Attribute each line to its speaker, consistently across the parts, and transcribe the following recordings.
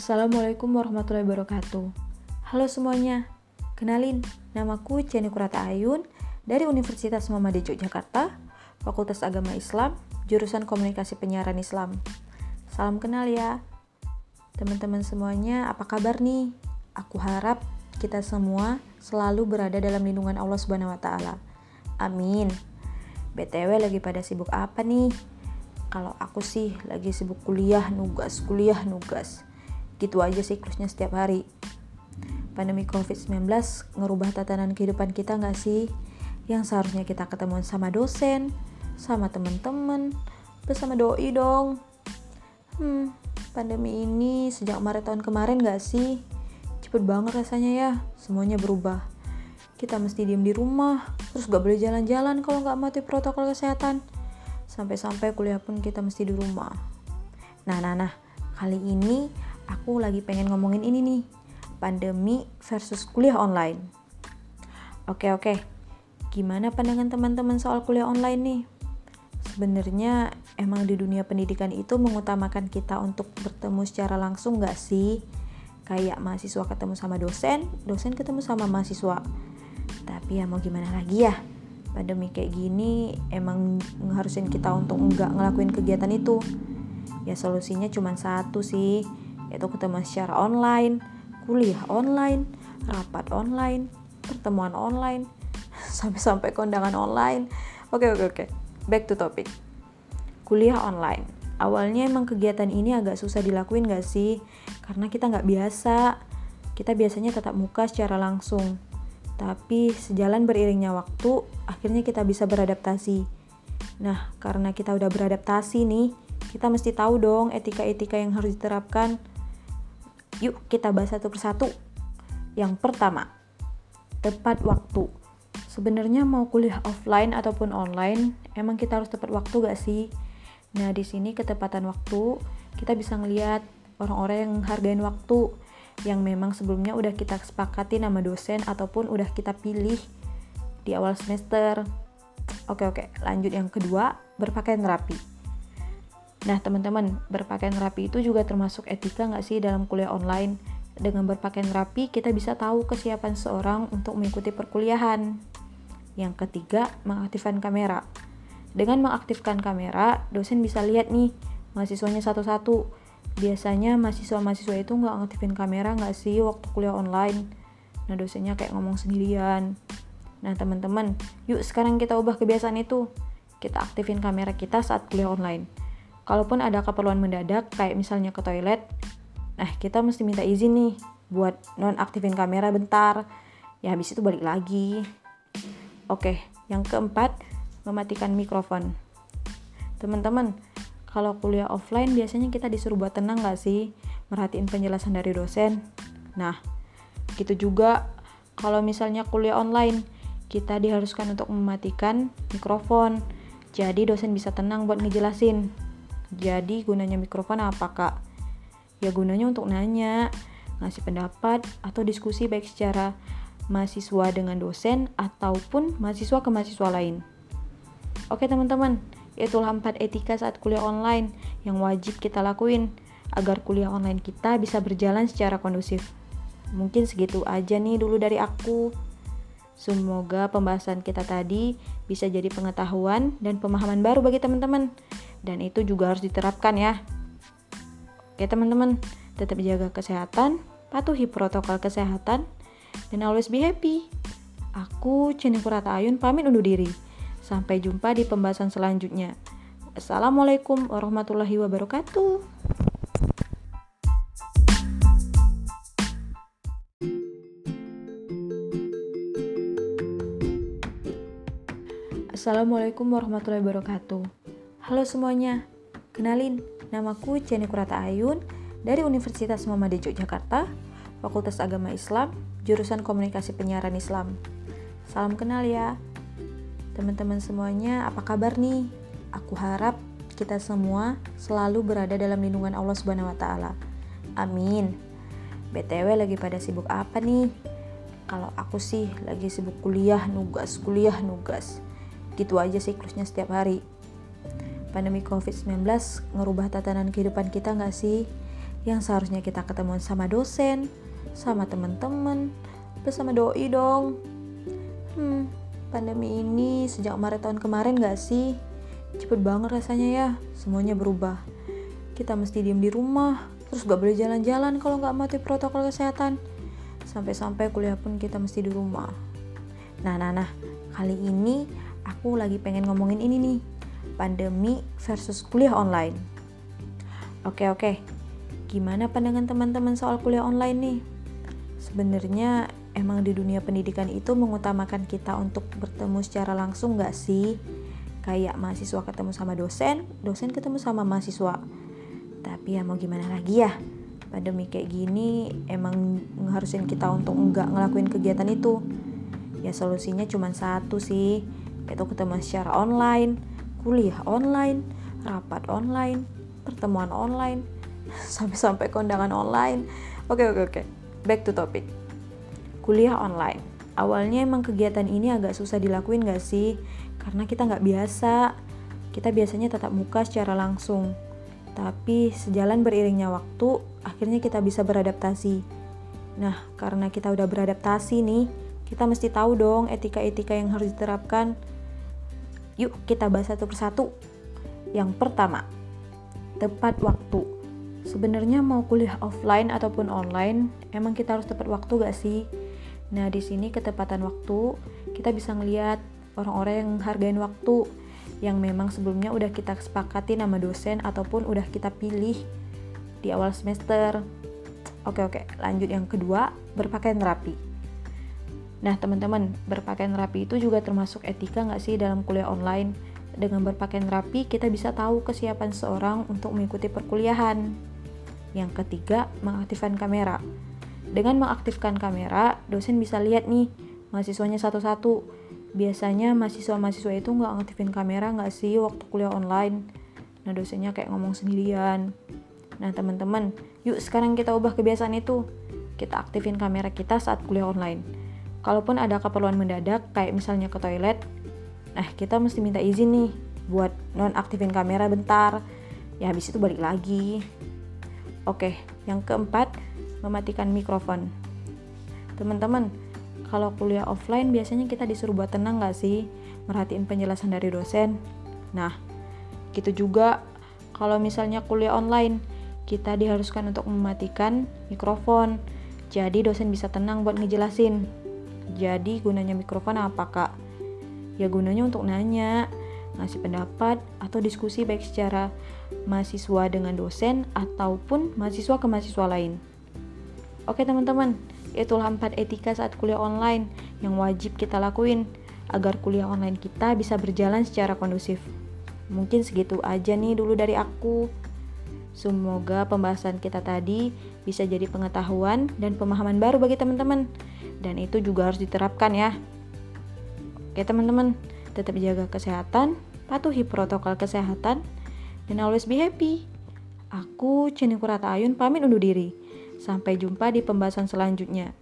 Speaker 1: Assalamualaikum warahmatullahi wabarakatuh. Halo semuanya, kenalin, namaku Jenny Kurata Ayun dari Universitas Muhammadiyah Yogyakarta, Fakultas Agama Islam, jurusan Komunikasi Penyiaran Islam. Salam kenal ya. Teman-teman semuanya, apa kabar nih? Aku harap kita semua selalu berada dalam lindungan Allah Subhanahu wa taala. Amin. BTW lagi pada sibuk apa nih? Kalau aku sih lagi sibuk kuliah, nugas, kuliah, nugas gitu aja siklusnya setiap hari. Pandemi covid-19 ngerubah tatanan kehidupan kita nggak sih? Yang seharusnya kita ketemu sama dosen sama teman-teman bersama doi dong. Hmm pandemi ini sejak Maret tahun kemarin nggak sih? Cepet banget rasanya ya semuanya berubah. Kita mesti diem di rumah terus gak boleh jalan-jalan kalau nggak mati protokol kesehatan. Sampai-sampai kuliah pun kita mesti di rumah. Nah nah nah kali ini aku lagi pengen ngomongin ini nih, pandemi versus kuliah online. Oke oke, gimana pandangan teman-teman soal kuliah online nih? Sebenarnya emang di dunia pendidikan itu mengutamakan kita untuk bertemu secara langsung gak sih? Kayak mahasiswa ketemu sama dosen, dosen ketemu sama mahasiswa. Tapi ya mau gimana lagi ya? Pandemi kayak gini emang ngeharusin kita untuk nggak ngelakuin kegiatan itu. Ya solusinya cuma satu sih, yaitu ketemu secara online, kuliah online, rapat online, pertemuan online, sampai-sampai kondangan online. Oke oke oke, back to topic. Kuliah online. Awalnya emang kegiatan ini agak susah dilakuin gak sih? Karena kita nggak biasa. Kita biasanya tetap muka secara langsung. Tapi sejalan beriringnya waktu, akhirnya kita bisa beradaptasi. Nah, karena kita udah beradaptasi nih, kita mesti tahu dong etika-etika yang harus diterapkan Yuk kita bahas satu persatu. Yang pertama, tepat waktu. Sebenarnya mau kuliah offline ataupun online, emang kita harus tepat waktu gak sih? Nah, di sini ketepatan waktu, kita bisa ngeliat orang-orang yang hargain waktu yang memang sebelumnya udah kita sepakati nama dosen ataupun udah kita pilih di awal semester. Oke oke, lanjut yang kedua, berpakaian rapi. Nah, teman-teman, berpakaian rapi itu juga termasuk etika nggak sih dalam kuliah online? Dengan berpakaian rapi, kita bisa tahu kesiapan seorang untuk mengikuti perkuliahan. Yang ketiga, mengaktifkan kamera. Dengan mengaktifkan kamera, dosen bisa lihat nih mahasiswanya satu-satu. Biasanya mahasiswa-mahasiswa itu nggak ngaktifin kamera nggak sih waktu kuliah online? Nah, dosennya kayak ngomong sendirian. Nah, teman-teman, yuk sekarang kita ubah kebiasaan itu. Kita aktifin kamera kita saat kuliah online kalaupun ada keperluan mendadak kayak misalnya ke toilet nah kita mesti minta izin nih buat non aktifin kamera bentar. Ya habis itu balik lagi. Oke yang keempat mematikan mikrofon. Teman-teman kalau kuliah offline biasanya kita disuruh buat tenang gak sih? Merhatiin penjelasan dari dosen. Nah gitu juga kalau misalnya kuliah online kita diharuskan untuk mematikan mikrofon. Jadi dosen bisa tenang buat ngejelasin jadi gunanya mikrofon apa kak? Ya gunanya untuk nanya, ngasih pendapat, atau diskusi baik secara mahasiswa dengan dosen ataupun mahasiswa ke mahasiswa lain. Oke teman-teman, itulah empat etika saat kuliah online yang wajib kita lakuin agar kuliah online kita bisa berjalan secara kondusif. Mungkin segitu aja nih dulu dari aku. Semoga pembahasan kita tadi bisa jadi pengetahuan dan pemahaman baru bagi teman-teman dan itu juga harus diterapkan ya. Oke teman-teman, tetap jaga kesehatan, patuhi protokol kesehatan, dan always be happy. Aku Cenipurata Ayun pamit undur diri. Sampai jumpa di pembahasan selanjutnya. Assalamualaikum warahmatullahi wabarakatuh. Assalamualaikum warahmatullahi wabarakatuh. Halo semuanya, kenalin, namaku Jenny Kurata Ayun dari Universitas Muhammadiyah Yogyakarta, Fakultas Agama Islam, jurusan Komunikasi Penyiaran Islam. Salam kenal ya. Teman-teman semuanya, apa kabar nih? Aku harap kita semua selalu berada dalam lindungan Allah Subhanahu wa taala. Amin. BTW lagi pada sibuk apa nih? Kalau aku sih lagi sibuk kuliah, nugas, kuliah, nugas. Gitu aja siklusnya setiap hari pandemi COVID-19 ngerubah tatanan kehidupan kita nggak sih? yang seharusnya kita ketemu sama dosen, sama teman-teman, bersama doi dong. Hmm, pandemi ini sejak Maret tahun kemarin gak sih? Cepet banget rasanya ya, semuanya berubah. Kita mesti diem di rumah, terus gak boleh jalan-jalan kalau gak mati protokol kesehatan. Sampai-sampai kuliah pun kita mesti di rumah. Nah, nah, nah, kali ini aku lagi pengen ngomongin ini nih, pandemi versus kuliah online. Oke, oke, Gimana pandangan teman-teman soal kuliah online nih? Sebenarnya emang di dunia pendidikan itu mengutamakan kita untuk bertemu secara langsung gak sih? Kayak mahasiswa ketemu sama dosen, dosen ketemu sama mahasiswa. Tapi ya mau gimana lagi ya? Pandemi kayak gini emang ngeharusin kita untuk nggak ngelakuin kegiatan itu. Ya solusinya cuma satu sih, yaitu ketemu secara online, kuliah online, rapat online, pertemuan online, sampai-sampai kondangan online. Oke oke oke. Back to topic. Kuliah online. Awalnya emang kegiatan ini agak susah dilakuin gak sih? Karena kita nggak biasa. Kita biasanya tetap muka secara langsung. Tapi sejalan beriringnya waktu, akhirnya kita bisa beradaptasi. Nah, karena kita udah beradaptasi nih, kita mesti tahu dong etika-etika yang harus diterapkan. Yuk, kita bahas satu persatu. Yang pertama, tepat waktu Sebenarnya mau kuliah offline ataupun online, emang kita harus tepat waktu gak sih? Nah, di sini ketepatan waktu, kita bisa ngeliat orang-orang yang hargain waktu yang memang sebelumnya udah kita sepakati nama dosen ataupun udah kita pilih di awal semester. Oke oke, lanjut yang kedua, berpakaian rapi. Nah teman-teman, berpakaian rapi itu juga termasuk etika nggak sih dalam kuliah online? Dengan berpakaian rapi, kita bisa tahu kesiapan seorang untuk mengikuti perkuliahan. Yang ketiga, mengaktifkan kamera. Dengan mengaktifkan kamera, dosen bisa lihat nih mahasiswanya satu-satu. Biasanya mahasiswa-mahasiswa itu nggak ngaktifin kamera nggak sih waktu kuliah online. Nah dosennya kayak ngomong sendirian. Nah teman-teman, yuk sekarang kita ubah kebiasaan itu. Kita aktifin kamera kita saat kuliah online. Kalaupun ada keperluan mendadak, kayak misalnya ke toilet, nah kita mesti minta izin nih buat non aktifin kamera bentar. Ya habis itu balik lagi. Oke, yang keempat, mematikan mikrofon. Teman-teman, kalau kuliah offline biasanya kita disuruh buat tenang gak sih? Merhatiin penjelasan dari dosen. Nah, gitu juga kalau misalnya kuliah online, kita diharuskan untuk mematikan mikrofon. Jadi dosen bisa tenang buat ngejelasin. Jadi gunanya mikrofon apa kak? Ya gunanya untuk nanya, ngasih pendapat, atau diskusi baik secara mahasiswa dengan dosen ataupun mahasiswa ke mahasiswa lain. Oke teman-teman, itulah empat etika saat kuliah online yang wajib kita lakuin agar kuliah online kita bisa berjalan secara kondusif. Mungkin segitu aja nih dulu dari aku. Semoga pembahasan kita tadi bisa jadi pengetahuan dan pemahaman baru bagi teman-teman. Dan itu juga harus diterapkan ya. Oke teman-teman, tetap jaga kesehatan, patuhi protokol kesehatan, dan always be happy. Aku Cini Kurata Ayun pamit undur diri. Sampai jumpa di pembahasan selanjutnya.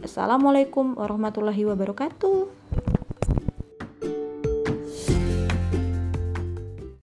Speaker 1: Assalamualaikum warahmatullahi wabarakatuh.